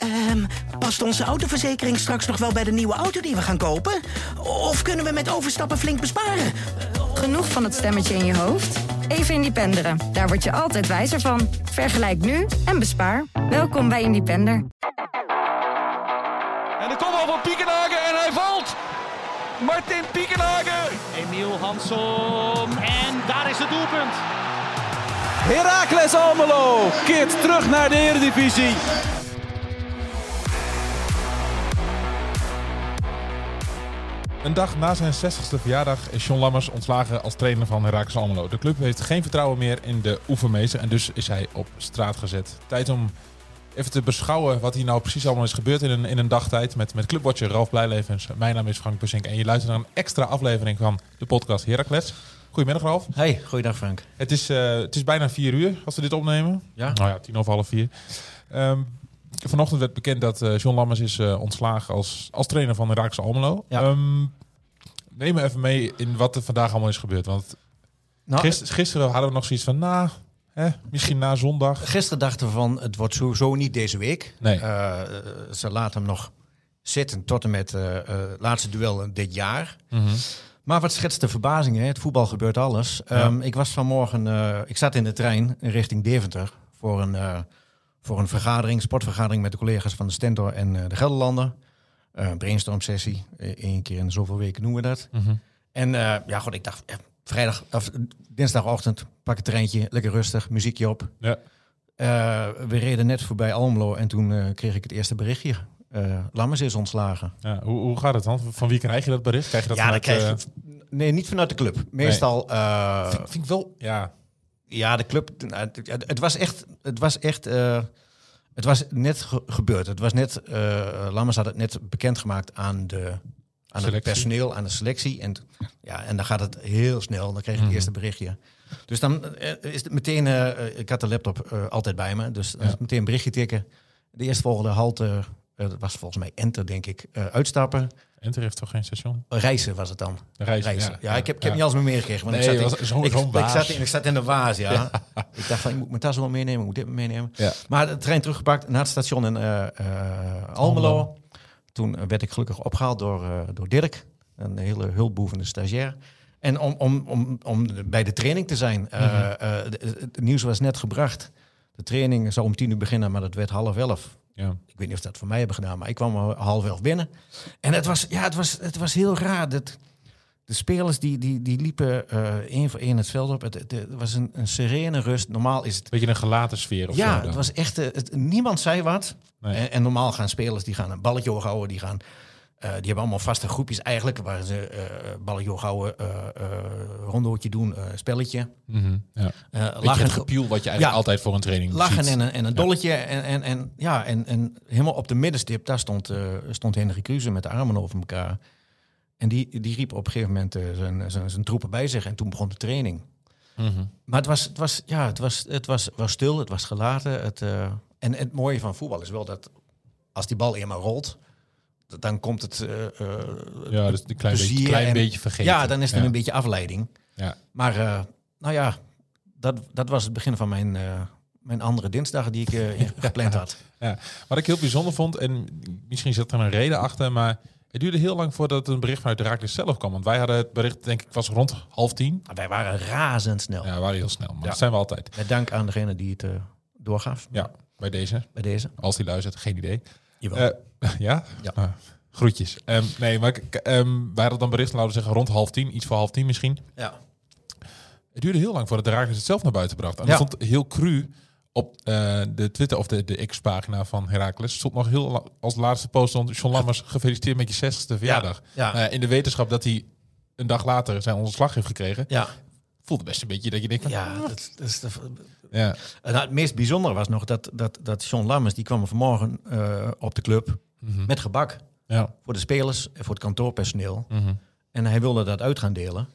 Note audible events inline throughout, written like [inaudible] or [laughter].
Ehm, past onze autoverzekering straks nog wel bij de nieuwe auto die we gaan kopen? Of kunnen we met overstappen flink besparen? Genoeg van het stemmetje in je hoofd? Even Independeren. Daar word je altijd wijzer van. Vergelijk nu en bespaar. Welkom bij Independer. En de kopbal van Piekenhagen en hij valt. Martin Piekenhagen. Emiel Hansom. En daar is het doelpunt. Heracles Almelo keert terug naar de Eredivisie. Een dag na zijn 60ste verjaardag is John Lammers ontslagen als trainer van Heracles Almelo. De club heeft geen vertrouwen meer in de oefenmeester en dus is hij op straat gezet. Tijd om even te beschouwen wat hier nou precies allemaal is gebeurd in een, in een dagtijd met, met clubwatcher Ralf Blijlevens. Mijn naam is Frank Bussink en je luistert naar een extra aflevering van de podcast Heracles. Goedemiddag Ralf. Hey, goeiedag Frank. Het is, eh, het is bijna vier uur als we dit opnemen. Ja. Nou ja, tien over half vier. Ehm, vanochtend werd bekend dat eh, John Lammers is eh, ontslagen als, als trainer van Heracles Almelo. Ja. Ehm, neem me even mee in wat er vandaag allemaal is gebeurd. Want Nou, gisteren, gisteren hadden we nog zoiets van, nou, hè, misschien na zondag. gisteren dachten we van, het wordt sowieso niet deze week. Nee. Eh, ze laten hem nog zitten tot en met het laatste duel dit jaar. Mhm. Maar wat schetst de verbazing, hè? het voetbal gebeurt alles. Ehm, ik was vanmorgen, ik zat in de trein richting Deventer voor een, voor een vergadering, sportvergadering met de collega's van de Stentor en eh, de Gelderlander. Eh brainstorm sessie, één keer in de zoveel weken noemen we dat. Mhm. En eh, ja, goed, ik dacht, vrijdag of dinsdagochtend, pak het treintje, lekker rustig, muziekje op. Ja. Eh, we reden net voorbij Almelo en toen eh, kreeg ik het eerste berichtje. Eh Lammers is ontslagen. Ja, hoe, hoe gaat het dan? Van wie krijg je dat bericht? Krijg je dat ja, dat vanuit, krijg je. Nee, niet vanuit de club. Meestal. eh, eh, vind ik wel, ja. Ja, de club. nou, Het, was echt. Het was echt. eh, het was net ge- gebeurd. Het was net. Lammers had het net bekendgemaakt aan de. Aan het personeel, aan de selectie. En, ja, en dan gaat het heel snel. Dan kreeg ik Mhm. het eerste berichtje. Dus dan eh, is het meteen. ik had de laptop altijd bij me. Dus Ja. meteen een berichtje tikken. De eerstvolgende halte. Dat was volgens mij enter, denk ik. eh, uitstappen. Enter heeft toch geen station? Reizen was het dan. Reizen. Ja, ik heb, ik heb niet alles meer meegekregen. Want Nee, ik zat, in, ik, zat in, ik zat in de waas, ja. [laughs] Ik dacht van, ik moet mijn tas wel meenemen, ik moet dit meenemen. Ja. Maar de trein teruggepakt naar het station in eh, Almelo. Toen werd ik gelukkig opgehaald door, door Dirk, een hele hulpbehoevende stagiair. En om, om, om, om bij de training te zijn. Mhm. het nieuws was net gebracht. De training zou om tien uur beginnen, maar dat werd half elf. Ja. Ik weet niet of ze dat voor mij hebben gedaan, maar ik kwam half elf binnen. En het was, ja, het was, het was heel raar. Dat, de spelers die, die, die liepen één voor één het veld op. Het, het, het was een, een serene rust. Normaal is het... Beetje een gelaten sfeer of zo Ja, het was echt... eh, het, niemand zei wat. Nee. En, en normaal gaan spelers, die gaan een balletje hoog houden. Die, gaan, die hebben allemaal vaste groepjes eigenlijk. Waar ze eh balletje hoog houden, eh eh, rondootje doen, eh, spelletje. Ja. eh, Beetje lachen, het gepiel wat je eigenlijk Ja. altijd voor een training lachen ziet. en een, en een dolletje. En, en, en, ja, en, en helemaal op de middenstip, daar stond, eh stond Henry Kruse met de armen over elkaar. En die, die riep op een gegeven moment eh, zijn, zijn, zijn troepen bij zich. En toen begon de training. Mhm. Maar het was, het was, ja, het was, het was, was stil, het was gelaten. Het, eh, en het mooie van voetbal is wel dat als die bal eenmaal rolt, dan komt het eh, eh, Ja, dus een klein, beetje, klein en- beetje vergeten. Ja, dan is Ja. een beetje afleiding. Ja. Maar eh, nou ja, dat, dat was het begin van mijn, mijn andere dinsdag die ik [laughs] gepland had. Ja. Wat ik heel bijzonder vond, en misschien zit er een reden achter, maar het duurde heel lang voordat een bericht vanuit Raakles zelf kwam. Want wij hadden het bericht, denk ik, was rond half tien. Maar wij waren razendsnel. Ja, we waren heel snel, maar dat zijn we altijd. Met dank aan degene die het doorgaf Ja, bij deze. bij deze. Als die luistert, geen idee. Jawel. Eh, [laughs] ja? Ja. Ah, groetjes. Ehm, nee, maar ik- ehm, wij hadden dan bericht, laten we zeggen, rond half tien. Iets voor half tien misschien. ja. Het duurde heel lang voordat de Raakles het zelf naar buiten bracht. En Ja. dat stond heel cru op eh, de Twitter of de, de X-pagina van Heracles. Stond nog heel als laatste post stond John Lammers gefeliciteerd met je 60ste verjaardag. Ja. Ja, in de wetenschap dat hij een dag later zijn ontslag heeft gekregen, Ja, voelde best een beetje dat je denkt van, ja dat, dat is ja, En nou, het meest bijzondere was nog dat, dat, dat John Lammers, die kwam vanmorgen eh, op de club Mhm. met gebak ja, voor de spelers en voor het kantoorpersoneel. mhm. En hij wilde dat uit gaan delen.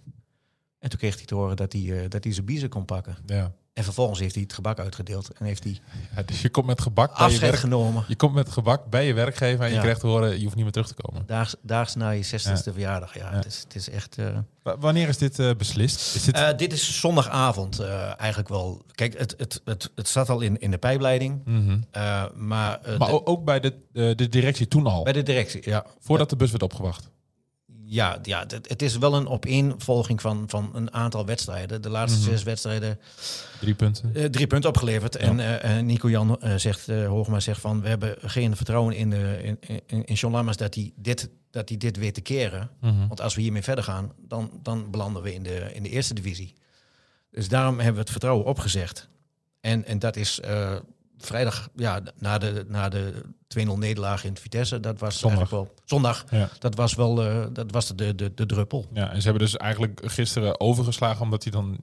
En toen kreeg hij te horen dat hij, eh, dat hij zijn biezen kon pakken. ja. En vervolgens heeft hij het gebak uitgedeeld en heeft hij Ja, dus je komt met gebak bij je werk. genomen. Je komt met gebak bij je werkgever en je krijgt te horen, je hoeft niet meer terug te komen. Daags, daags na je 60ste verjaardag. Ja. Het, is, het is echt... eh, Wa- Wanneer is dit eh, beslist? Is dit... Eh, dit is zondagavond eigenlijk wel. Kijk, het, het, het, het zat al in, in de pijpleiding. Mhm. maar Maar de- ook bij de, de directie toen al, bij de directie, ja. voordat de bus werd opgewacht. Ja, ja het, het is wel een opeenvolging van, van een aantal wedstrijden. De laatste Mhm. zes wedstrijden, Drie punten. eh, drie punten opgeleverd. En eh, eh, Nico Jan eh, zegt, Hoogma zegt van... we hebben geen vertrouwen in, de, in, in, in John Lammers dat hij dit, dat hij dit weet te keren. Mhm. Want als we hiermee verder gaan, dan, dan belanden we in de, in de eerste divisie. Dus daarom hebben we het vertrouwen opgezegd. En, en dat is vrijdag, ja, na de, na de 2-0 nederlaag in Vitesse, dat was Zondag. eigenlijk wel... Zondag, Ja. dat was wel eh, dat was de, de, de druppel. Ja, en ze hebben dus eigenlijk gisteren overgeslagen omdat hij dan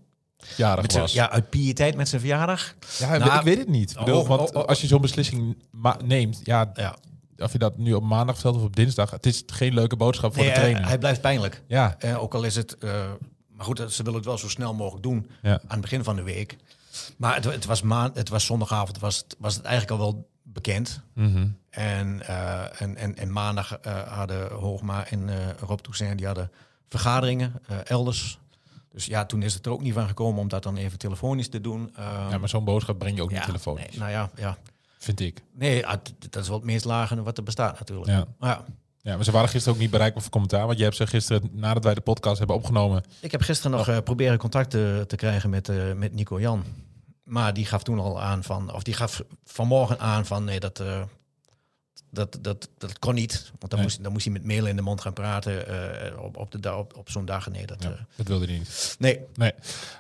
jarig Met was. ja, uit pietijd met zijn verjaardag. Ja, Nou, ik weet het niet. Ik bedoel, oh, want oh, oh. als je zo'n beslissing neemt, ja, Ja. of je dat nu op maandag vertelt of op dinsdag, het is geen leuke boodschap voor Nee, de trainer. hij blijft pijnlijk. ja, Eh, ook al is het... eh, maar goed, ze willen het wel zo snel mogelijk doen. ja. aan het begin van de week. Maar het, het, was, maand, het was zondagavond, was het, was het eigenlijk al wel bekend. Mhm. En, eh, en, en, en maandag eh, hadden Hoogma en eh, Rob Toussaint, die hadden vergaderingen elders. Dus ja, toen is het er ook niet van gekomen om dat dan even telefonisch te doen. Ehm, ja, maar zo'n boodschap breng je ook ja, niet telefonisch, nee, nou ja, ja. vind ik. Nee, ah, dat is wel het meest lage wat er bestaat natuurlijk. Ja. Maar ja, Ja, maar ze waren gisteren ook niet bereikbaar voor commentaar, want je hebt ze gisteren, nadat wij de podcast hebben opgenomen, ik heb gisteren nog eh, proberen contact te, te krijgen met, eh, met Nico Jan. Maar die gaf toen al aan van, of die gaf vanmorgen aan van nee, dat, eh, dat, dat, dat kon niet. Want dan, Nee. moest, dan moest hij met mail in de mond gaan praten op, op, de, op, op zo'n dag. Nee, dat, ja, dat wilde hij niet. nee. Nee.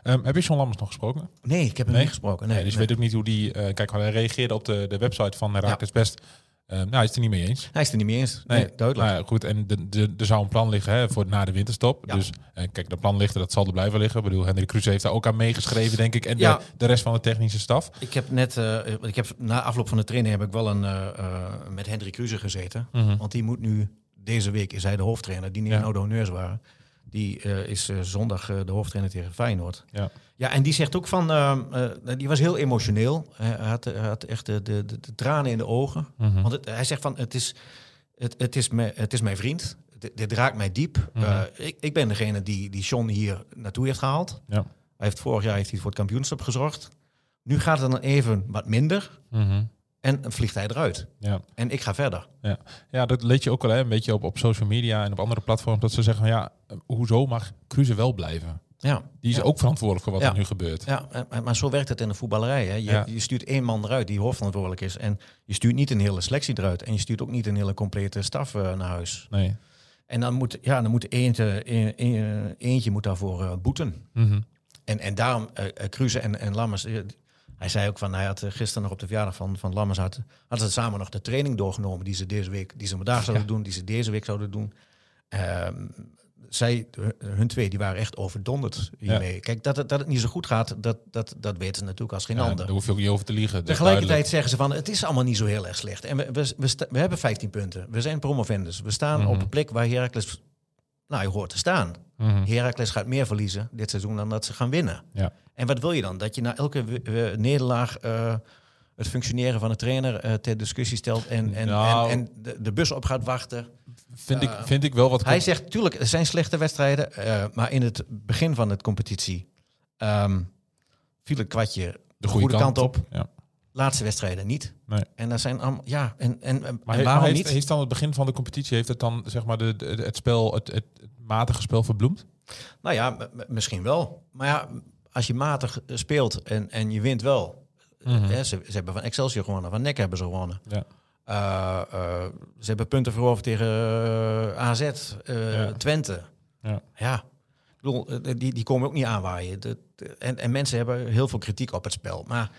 Ehm, heb je John Lammers nog gesproken? nee, ik heb hem Nee? niet gesproken. Nee, dus je weet ook niet hoe die... kijk, hij reageerde op de, de website van Herakles Best. Ehm, nou, hij is het er niet mee eens. Hij is het er niet mee eens. Nee, duidelijk. Nou goed, en de- de- er zou een plan liggen hè, voor na de winterstop. Ja. Dus eh, kijk, dat plan ligt er, dat zal er blijven liggen. Ik bedoel, Hendrik Kruse heeft daar ook aan meegeschreven, denk ik. En Ja. de, de rest van de technische staf. Ik heb net, eh, ik heb, na afloop van de training heb ik wel een, eh, eh, met Hendrik Kruse gezeten. Mhm. Want die moet nu, deze week is hij de hoofdtrainer. Die neemt Ja. nou de honneurs waren. Die eh, is eh, zondag eh, de hoofdtrainer tegen Feyenoord. Ja. Ja, en die zegt ook van, eh, eh, die was heel emotioneel. Hij had, had echt de, de, de, tranen in de ogen. Mhm. Want het- hij zegt van, het is, het, het is, me, het is mijn vriend. Dit, dit raakt mij diep. Mhm. Ik, ik ben degene die, die John hier naartoe heeft gehaald. Ja. Hij heeft vorig jaar heeft hij voor het kampioenschap gezorgd. Nu gaat het dan even wat minder. Mhm. En vliegt hij eruit. ja. En ik ga verder. Ja. ja, dat leed je ook wel hè, een beetje op, op social media en op andere platforms. Dat ze zeggen van ja, hoezo mag Kruse wel blijven? Ja. Die is Ja. ook verantwoordelijk voor wat Ja. er nu gebeurt. Ja, en- maar zo werkt het in de voetballerij. Hè. Je, Ja. je stuurt één man eruit die hoofdverantwoordelijk is. En je stuurt niet een hele selectie eruit. En je stuurt ook niet een hele complete staf eh, naar huis. Nee. En dan moet, ja, dan moet eentje, een- een- eentje moet daarvoor eh, boeten. Mhm. En, en daarom, eh eh, Kruse en, en Lammers... eh, hij zei ook van, hij had eh, gisteren nog op de verjaardag van, van Lammers... Had, hadden ze samen nog de training doorgenomen die ze deze week... die ze vandaag zouden doen, die ze deze week zouden doen. Ehm, zij, hun- hun twee, die waren echt overdonderd hiermee. Kijk, dat het, dat het niet zo goed gaat, dat, dat, dat weten ze natuurlijk als geen Ja, ander. daar hoef je ook niet over te liegen. Tegelijkertijd zeggen ze van, het is allemaal niet zo heel erg slecht. En we, we, we, hebben 15 punten. We zijn promovendus. We staan Mhm. op een plek waar Heracles, nou, je hoort te staan. Mhm. Heracles gaat meer verliezen dit seizoen dan dat ze gaan winnen. Ja. En wat wil je dan? Dat je na elke eh, nederlaag eh, het functioneren van de trainer eh, ter discussie stelt en, en, Nou. en, en de, de bus op gaat wachten. Vind, ik, Eh, vind ik wel wat... Hij zegt, tuurlijk, er zijn slechte wedstrijden, eh, maar in het begin van het competitie ehm, viel het kwartje de, goede, kant, op. Ja. Laatste wedstrijden niet. Nee. En dat zijn allemaal, ja, en, en, en Maar, waarom heeft, niet? heeft dan het begin van de competitie, heeft het dan zeg maar de, de- het spel, het, het, het matige spel verbloemd? Nou ja, misschien wel. Maar ja, als je matig speelt en, en je wint wel. Mhm. Hè, ze, ze hebben van Excelsior gewonnen, van NEC hebben ze gewonnen. Ja. Eh, eh, ze hebben punten veroverd tegen eh, AZ, Ja. Twente. Ja. Ja, ik bedoel, die, die komen ook niet aanwaaien. De- de- en, en mensen hebben heel veel kritiek op het spel. Maar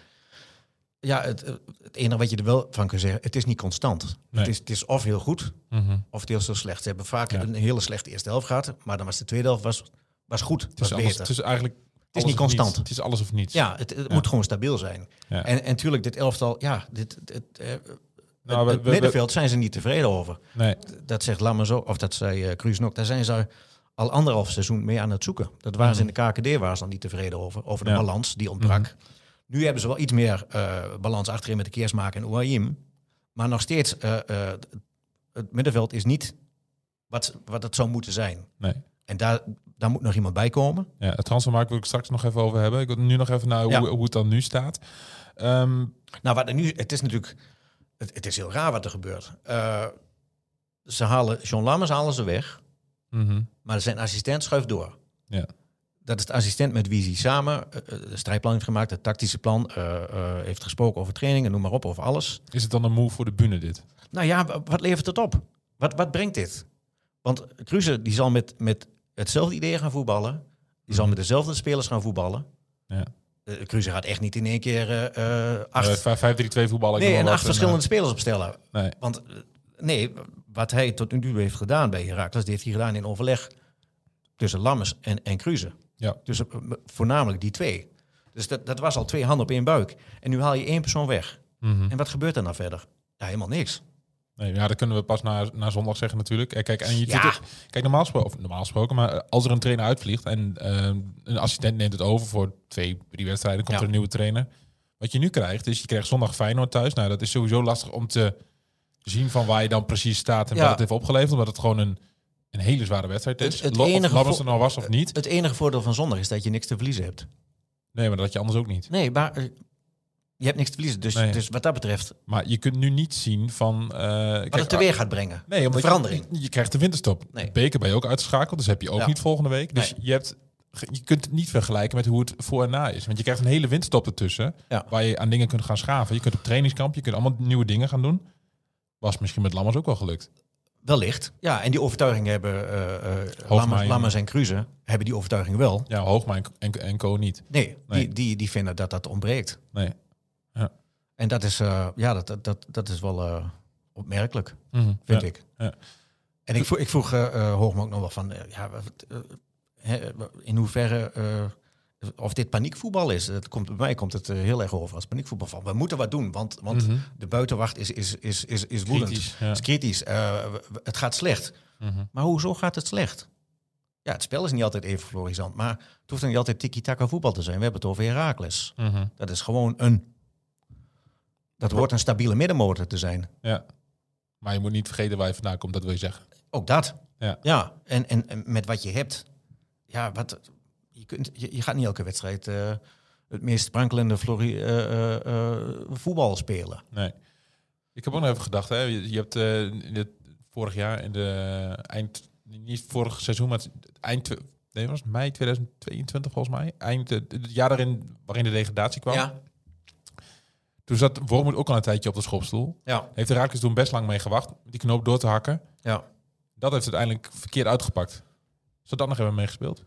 ja, het, het enige wat je er wel van kunt zeggen, het is niet constant. Nee. Het, is, het is of heel goed, Mhm. of heel slecht. Ze hebben vaak Ja. een hele slechte eerste helft gehad, maar dan was de tweede helft was, was goed, Het, was is alles, beter. het is eigenlijk alles niet of constant. Het is alles of niets. ja, het, het Ja. moet gewoon stabiel zijn. Ja. En, en natuurlijk, dit elftal, ja, dit, dit, eh, Nou, het, we- het we- middenveld zijn ze niet tevreden over. Nee. Dat zegt Lammers ook, of dat zei uh, Cruise ook. Daar zijn ze al anderhalf seizoen mee aan het zoeken. Dat waren ze in de KKD waren ze dan niet tevreden over. Over de Ja. balans, die ontbrak. Nu hebben ze wel iets meer eh, balans achterin met de Keersmaker en Ouahim. Maar nog steeds, eh, eh, het middenveld is niet wat, wat het zou moeten zijn. Nee. En daar, daar moet nog iemand bij komen. Ja, het transfermarkt wil ik straks nog even over hebben. Ik wil nu nog even naar Ja. hoe, hoe het dan nu staat. Ehm, Nou, wat er nu, het is natuurlijk, het, het is heel raar wat er gebeurt. Eh, ze halen, John Lammers halen ze weg, mhm. maar zijn assistent schuift door. Ja. Dat is de assistent met wie hij samen eh, eh, de strijdplan heeft gemaakt, het tactische plan, eh, eh, heeft gesproken over trainingen, noem maar op, over alles. Is het dan een move voor de bühne dit? Nou ja, wa- wat levert het op? Wat, wat brengt dit? Want Cruze die zal met, met hetzelfde idee gaan voetballen. Die zal met dezelfde spelers gaan voetballen. Ja. Uh, Cruze gaat echt niet in één keer eh, acht, vijf- 5-3-2 voetballen. nee, en acht verschillende spelers opstellen. Nee. Want nee, wat hij tot nu toe heeft gedaan bij Herakles, die heeft hij gedaan in overleg tussen Lammers en, en Cruze. Ja. Dus voornamelijk die twee. Dus dat, dat was al twee handen op één buik. En nu haal je één persoon weg. Mhm. En wat gebeurt er dan verder? Ja, helemaal niks. Nee, ja, dat kunnen we pas na, na zondag zeggen natuurlijk. Eh, Kijk, en je Ja. kijk normaal, gesproken, of normaal gesproken, maar eh, als er een trainer uitvliegt en eh, een assistent neemt het over voor twee, drie wedstrijden, komt Ja. er een nieuwe trainer. Wat je nu krijgt, is je krijgt zondag Feyenoord thuis. Nou, dat is sowieso lastig om te zien van waar je dan precies staat en Ja. wat het heeft opgeleverd, omdat het gewoon een, een hele zware wedstrijd is. Het- het Lo- of enige vo- er nou was of niet. Het enige voordeel van zondag is dat je niks te verliezen hebt. Nee, maar dat had je anders ook niet. Nee, maar eh, je hebt niks te verliezen. Dus, Nee. dus wat dat betreft, Maar je kunt nu niet zien van... eh, wat kijk, het teweeg gaat brengen. Nee, omdat verandering. Je, je krijgt de winterstop. Nee. De beker ben je ook uitgeschakeld, dus heb je ook Ja. niet volgende week. Dus je, hebt, je kunt het niet vergelijken met hoe het voor en na is. Want je krijgt een hele winterstop ertussen, Ja. waar je aan dingen kunt gaan schaven. Je kunt op trainingskamp, je kunt allemaal nieuwe dingen gaan doen. Was misschien met Lammers ook wel gelukt. Wellicht. Ja, en die overtuiging hebben Hoogma Lammers, en- Lammers en Cruze hebben die overtuiging wel. Ja, Hoogma en, en, en Co niet. Nee, Nee. Die, die, die vinden dat dat ontbreekt. Nee. En dat is, eh, ja, dat, dat, dat, is wel eh, opmerkelijk, Mhm. vind Ja. ik. Ja. En ik vroeg, ik vroeg eh ook nog wel van, ja, in hoeverre, of dit paniekvoetbal is. Het komt, bij mij komt het heel erg over als paniekvoetbal. Van, we moeten wat doen, want, want Mhm. de buitenwacht is, is, is, is, is woedend. Kritisch, ja. is kritisch. Het gaat slecht. Mhm. Maar hoezo gaat het slecht? Ja, het spel is niet altijd even florisant, maar het hoeft dan niet altijd tiki-taka voetbal te zijn. We hebben het over Herakles. Dat is gewoon een... Dat hoort een stabiele middenmotor te zijn. Ja. Maar je moet niet vergeten waar je vandaan komt, dat wil je zeggen. Ook dat. Ja. Ja, en, en, en met wat je hebt. Ja, wat, je, kunt, je, je gaat niet elke wedstrijd eh, het meest sprankelende flori, eh, eh, voetbal spelen. Nee. Ik heb ook nog even gedacht, hè. Je, je hebt vorig jaar in de eind, niet vorig seizoen, maar het eind, nee, was het mei 2022 volgens mij. Eind, het jaar daarin waarin de degradatie kwam. Ja. Toen zat Wormoed ook al een tijdje op de schopstoel. Ja. Heeft de Raakles toen best lang mee gewacht, die knoop door te hakken. ja. Dat heeft uiteindelijk verkeerd uitgepakt. Zou dat nog even meegespeeld?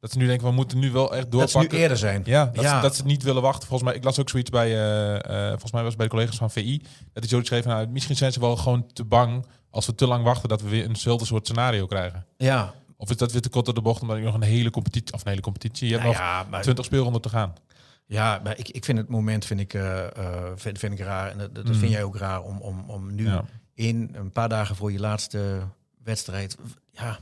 Dat ze nu denken, we moeten nu wel echt Dat ze doorpakken. nu eerder zijn. Ja, dat, Ja. Ze, dat ze niet willen wachten. Volgens mij, ik las ook zoiets bij, eh, eh, volgens mij was het bij de collega's van VI, dat hij zoiets schreef, nou, misschien zijn ze wel gewoon te bang als we te lang wachten dat we weer eenzelfde soort scenario krijgen. Ja. Of is dat weer te kort door de bocht, omdat je nog een hele competitie, of een hele competitie, je hebt Nou nog ja, maar 20 speelronden te gaan. Ja, maar ik, ik vind het moment vind ik, eh, eh, vind, vind ik raar. En dat, dat Mm. vind jij ook raar om, om, om nu Ja. in een paar dagen voor je laatste wedstrijd. Ja.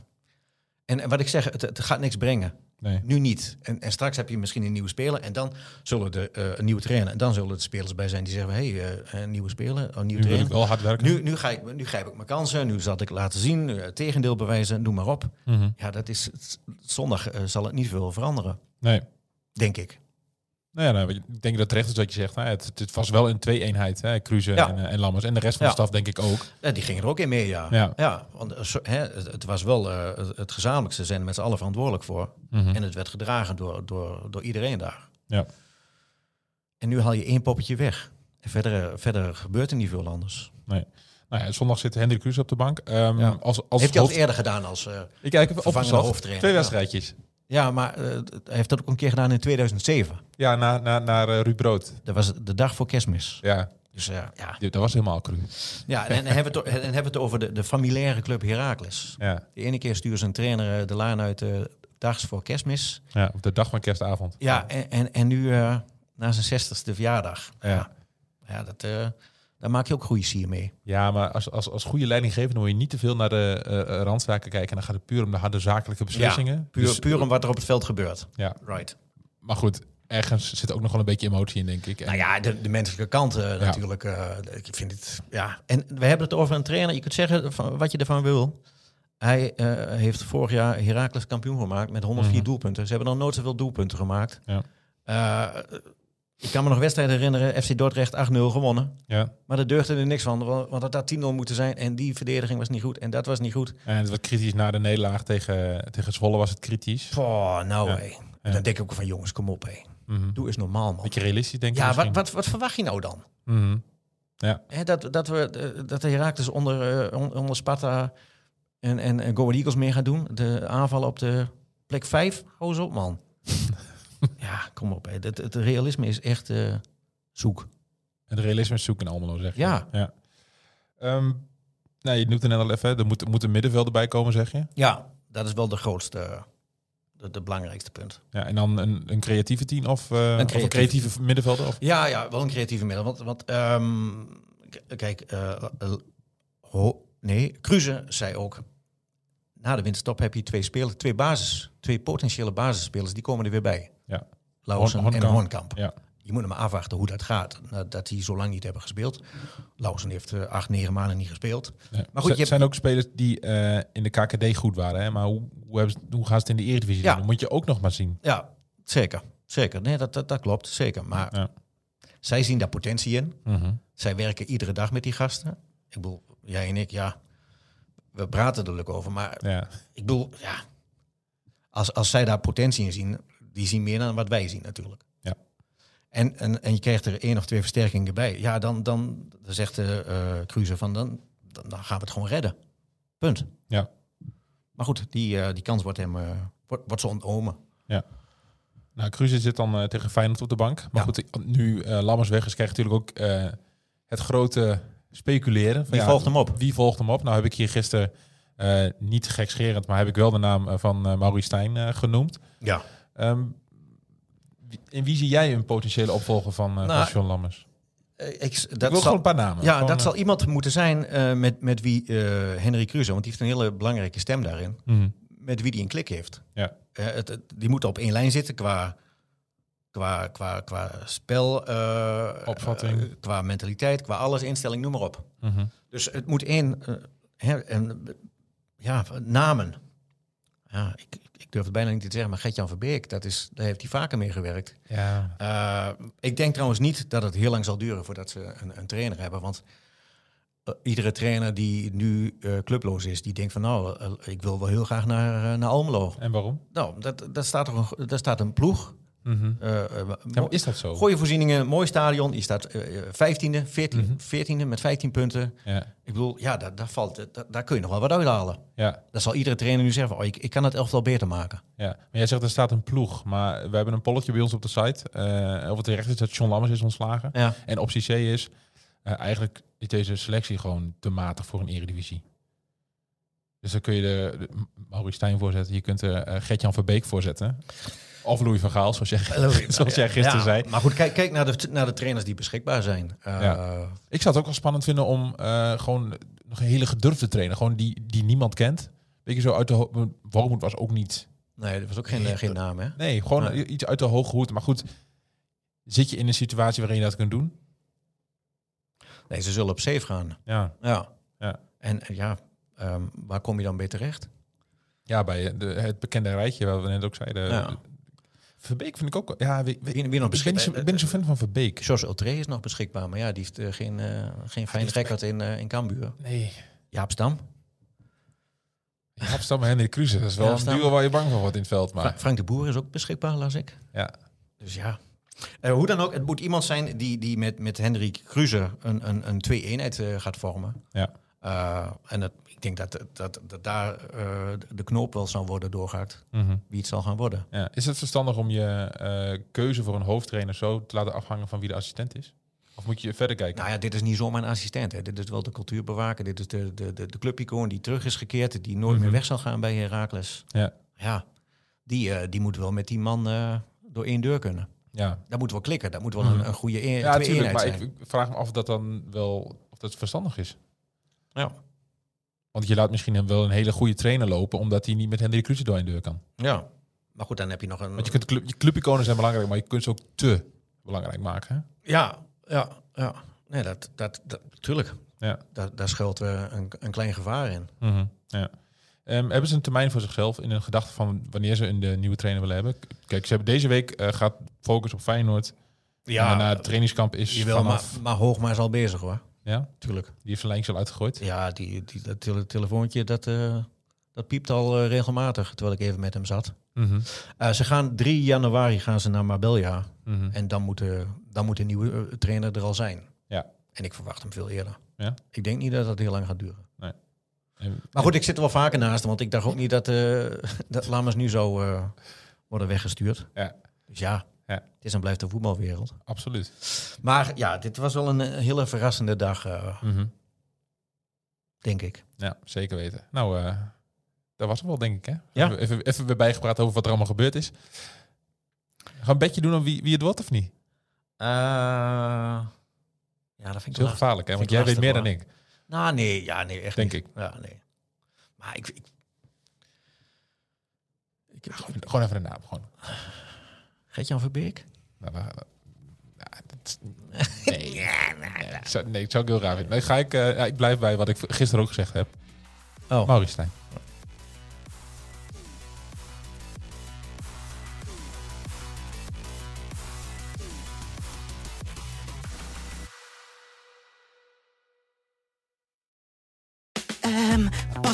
En, en wat ik zeg, het, het gaat niks brengen. Nee. Nu niet. En, en straks heb je misschien een nieuwe speler. En dan zullen de eh, een nieuwe trainer. En dan zullen er spelers bij zijn die zeggen: hé, hey, een nieuwe speler, een nieuwe Nu wil ik trainer. wel hard werken. Nu, nu, ga ik, nu grijp ik mijn kansen. Nu zal ik laten zien. Het tegendeel bewijzen. Noem maar op. Mhm. Ja, dat is. Zondag zal het niet veel veranderen. Nee. Denk ik. Nou ja, nou, ik denk dat terecht is wat je zegt. Hè. Het, het was wel een twee-eenheid, hè. Cruze Ja. en, eh, en Lammers. En de rest van Ja. de staf denk ik ook. Ja, die gingen er ook in mee, ja. Ja. ja want eh, hè, het, was wel eh, het, gezamenlijkste. Ze zijn met z'n allen verantwoordelijk voor. Mhm. En het werd gedragen door, door, door iedereen daar. Ja. En nu haal je één poppetje weg. En verder, verder gebeurt er niet veel anders. Nou ja, zondag zit Hendrik Cruze op de bank. Ehm, Ja. als, als heeft hij al eerder gedaan als... eh, Ik kijk even vervangende opgezocht. hoofdtrainer, Twee ja. wedstrijdjes. Ja, maar eh, hij heeft dat ook een keer gedaan in 2007. Ja, naar, naar, naar eh, Ruud Brood. Dat was de dag voor kerstmis. Ja, Dus eh, ja, dat was helemaal cru. ja en, en hebben we het, en hebben we het over de, de familiaire club Heracles. Ja. De ene keer stuurt zijn trainer de laan uit eh dags voor kerstmis. ja, op de dag van kerstavond. Ja, en, en, en nu na zijn zestigste verjaardag. Ja. Ja, ja dat, daar maak je ook goede sier mee. Ja, maar als, als, als goede leidinggever moet je niet te veel naar de eh, randzaken kijken. En dan gaat het puur om de harde zakelijke beslissingen. Puur, Dus- puur om wat er op het veld gebeurt. Ja. Right. Maar goed, ergens zit ook nog wel een beetje emotie in, denk ik. En- Nou ja, de, de menselijke kant eh, natuurlijk. ik vind het, ja. En we hebben het over een trainer. Je kunt zeggen van, wat je ervan wil. Hij heeft vorig jaar Heracles kampioen gemaakt met 104 Mhm. doelpunten. Ze hebben nog nooit zoveel doelpunten gemaakt. Ja. Ik kan me nog wedstrijden herinneren. FC Dordrecht 8-0 gewonnen. ja. Maar daar deugde er niks van. Want dat had 10-0 moeten zijn. En die verdediging was niet goed. En dat was niet goed. En het was kritisch na de nederlaag tegen, tegen Zwolle was het kritisch. Poh, nou Ja. hé. Ja. Dan denk ik ook van jongens, kom op hé. Mhm. Doe eens normaal man. Beetje realistisch, denk ik Ja, wat, wat, wat verwacht je nou dan? Mhm. Hè, dat, dat, we, eh, dat de Herakles onder, eh, on- onder Sparta en, en, en Go Eagles meer gaan doen. De aanvallen op de plek 5. Hou eens op, man. [laughs] ja, kom op. Hè. Het, het realisme is echt eh, zoek. Het realisme is zoeken in Almelo, zeg je. Ja. ja. Ehm, nou, je noemt het net al even, er moet, moet een middenveld erbij komen, zeg je. Ja, dat is wel de grootste, de, de belangrijkste punt. Ja, en dan een, een creatieve team of, eh, of een creatieve middenvelder? Of? Ja, ja, wel een creatieve middel. Want, want ehm, kijk, eh, ho- nee, Cruze zei ook... Na de winterstop heb je twee spelers, twee basis, twee potentiële basisspelers, die komen er weer bij. Ja. En Hornkamp. Ja. Je moet hem maar afwachten hoe dat gaat. Nadat die zo lang niet hebben gespeeld. Lauwersen heeft eh, acht, negen maanden niet gespeeld. Ja. Maar goed, Er je hebt- zijn ook spelers die eh, in de KKD goed waren. Hè? Maar hoe, hoe, hebben ze, hoe gaan ze het in de Eredivisie Ja. doen? Dat moet je ook nog maar zien. Ja, zeker. Zeker. Nee, dat, dat, dat klopt. Zeker. Maar Ja. zij zien daar potentie in. Mhm. Zij werken iedere dag met die gasten. Ik bedoel, jij en ik, ja, we praten er leuk over. Maar ik bedoel, ja, als, als zij daar potentie in zien, die zien meer dan wat wij zien natuurlijk. Ja. En, en, en je krijgt er één of twee versterkingen bij. Ja, dan, dan, dan zegt de eh Cruiser van, dan, dan, dan gaan we het gewoon redden. Punt. Ja. Maar goed, die, eh, die kans wordt hem eh, wordt, wordt zo ontnomen. Nou, Cruze zit dan eh, tegen Feyenoord op de bank. Maar Ja. goed, nu eh, Lammers weg is, krijgt natuurlijk ook eh, het grote speculeren. Van, Wie volgt hem op? Wie volgt hem op? Nou heb ik hier gisteren, eh, niet gekscherend, maar heb ik wel de naam eh, van eh Maurice Stijn eh, genoemd. Ja. Wie- in wie zie jij een potentiële opvolger van, eh Nou, van John Lammers? ik, ik dat wil gewoon een paar namen. Ja, Gewoon, dat eh, zal iemand moeten zijn eh, met, met wie eh, Henry Cruze, want die heeft een hele belangrijke stem daarin, mhm. met wie die een klik heeft. Ja. Eh, het, het- die moeten op één lijn zitten qua, qua, qua, qua spel, eh, Opvatting. eh, qua mentaliteit, qua alles, instelling, noem maar op. Mhm. Dus het moet één, eh, en, eh, ja, namen. Ja, ik, ik durf het bijna niet te zeggen, maar Gert-Jan Verbeek, dat is, daar heeft hij vaker mee gewerkt. Ja. Uh, ik denk trouwens niet dat het heel lang zal duren voordat ze een, een trainer hebben. Want uh, iedere trainer die nu uh, clubloos is, die denkt van nou, ik wil wel heel graag naar, naar Almelo. En waarom? Nou, dat, dat staat toch een, daar staat een ploeg. Mm ja, is dat zo? Goede voorzieningen, mooi stadion. Je staat vijftiende, 14, mm -hmm. 14e met 15 punten. Ja. Ik bedoel, ja, daar, daar, valt, daar, daar kun je nog wel wat uithalen. Ja. Dat zal iedere trainer nu zeggen, oh, ik, ik kan het elftal beter maken. Ja, maar jij zegt er staat een ploeg, maar we hebben een polletje bij ons op de site. Uh, of het terecht is dat John Lammers is ontslagen. Ja. En optie C is, uh, eigenlijk is deze selectie gewoon te matig voor een eredivisie. Dus dan kun je de, de Maurice Stijn voorzetten, je kunt er Gert-Jan Verbeek voorzetten. Of Louis van Gaal, zoals jij, [laughs] zoals jij gisteren ja, zei. Maar goed, kijk, kijk naar, de, naar de trainers die beschikbaar zijn. Uh, ja. Ik zou het ook wel spannend vinden om uh, gewoon nog een hele gedurfde trainer, gewoon die, die niemand kent. Weet je, zo uit de Wormoed was ook niet... Nee, dat was ook geen, nee, geen naam, hè? Nee, gewoon nee. iets uit de hoge hoed. Maar goed, zit je in een situatie waarin je dat kunt doen? Nee, ze zullen op safe gaan. Ja. Ja. ja. En ja, um, waar kom je dan bij terecht? Ja, bij de, het bekende rijtje, wat we net ook zeiden. Ja. Verbeek vind ik ook... Ja, wie, wie, wie nog ik, ben ben zo fan van Verbeek. George Ultré is nog beschikbaar, maar ja, die heeft uh, geen, uh, geen fijn record in, uh, in Cambuur. Nee. Jaap Stam. Jaap Stam en Henry Kruse. Dat is wel een duo waar je bang voor wordt in het veld. Maar. Fra Frank de Boer is ook beschikbaar, las ik. Ja. Dus ja. Hoe dan ook, het moet iemand zijn die, die met, met Hendrik Kruse een, een, een twee-eenheid gaat vormen. Ja. En dat, ik denk dat, dat, dat daar uh, de knoop wel zal worden doorgehakt. Mm -hmm. Wie het zal gaan worden. Ja. Is het verstandig om je uh, keuze voor een hoofdtrainer zo te laten afhangen van wie de assistent is? Of moet je verder kijken? Nou ja, dit is niet zomaar een assistent. Hè. Dit is wel de cultuurbewaker. Dit is de, de, de, de clubicoon die terug is gekeerd. Die nooit mm -hmm. meer weg zal gaan bij Heracles. Ja. Ja, die, uh, die moet wel met die man door één deur kunnen. Ja. Dat moet wel klikken. Dat moet wel een, een goede een, ja, eenheid maar zijn. ik vraag me af of dat dan wel of dat verstandig is. Ja. Want je laat misschien wel een hele goede trainer lopen, omdat hij niet met Hendrik Kruse door een deur kan. Ja. Maar goed, dan heb je nog een... Want je kunt club, je clubiconen zijn belangrijk, maar je kunt ze ook te belangrijk maken. Hè? Ja, ja, ja. Nee, dat, dat, dat, tuurlijk. Ja. Daar, daar schuilt eh, een, een klein gevaar in. Mhm, ja. Ehm, hebben ze een termijn voor zichzelf in een gedachte van wanneer ze een de nieuwe trainer willen hebben? Kijk, ze hebben deze week eh, gaat focus op Feyenoord. Ja, en daarna het trainingskamp is je wil, maar, vanaf... maar Hoogma is al bezig hoor. Ja, Tuurlijk. die heeft zijn lijntje al uitgegooid. Ja, die, die, dat tele- telefoontje, dat, eh, dat piept al eh, regelmatig, terwijl ik even met hem zat. Mhm, Eh, ze gaan 3 januari gaan ze naar Marbella. mhm. En dan moet, de, dan moet de nieuwe trainer er al zijn. Ja. En ik verwacht hem veel eerder. Ja? Ik denk niet dat dat heel lang gaat duren. En- Maar goed, ik zit er wel vaker naast, want ik dacht ook niet dat, [laughs] dat Lammers nu eh, worden weggestuurd. Ja. Dus ja, Ja. het is en blijft de voetbalwereld. Absoluut. Maar ja, dit was wel een eh, hele verrassende dag, eh, Mhm. denk ik. Ja, zeker weten. Nou, eh dat was het wel, denk ik. Hè? Ja. Even, even, weer bijgepraat over wat er allemaal gebeurd is. Gaan we een bedje doen om wie, wie het wordt of niet? Ja, dat vind ik is heel wel- gevaarlijk, hè? Want jij weet meer dan ik. Nou, nee, ja, nee, echt Denk niet. ik. Ja, nee. Maar ik... ik, ik Gewoon, gewoon even de naam. Gewoon. Gert-Jan Verbeek? Nou, [laughs] nou, nou, nee, nee, ik zou- nee, ik zou ik heel raar vinden. Nee, ga ik, eh, ik blijf bij wat ik gisteren ook gezegd heb. Oh, Maurice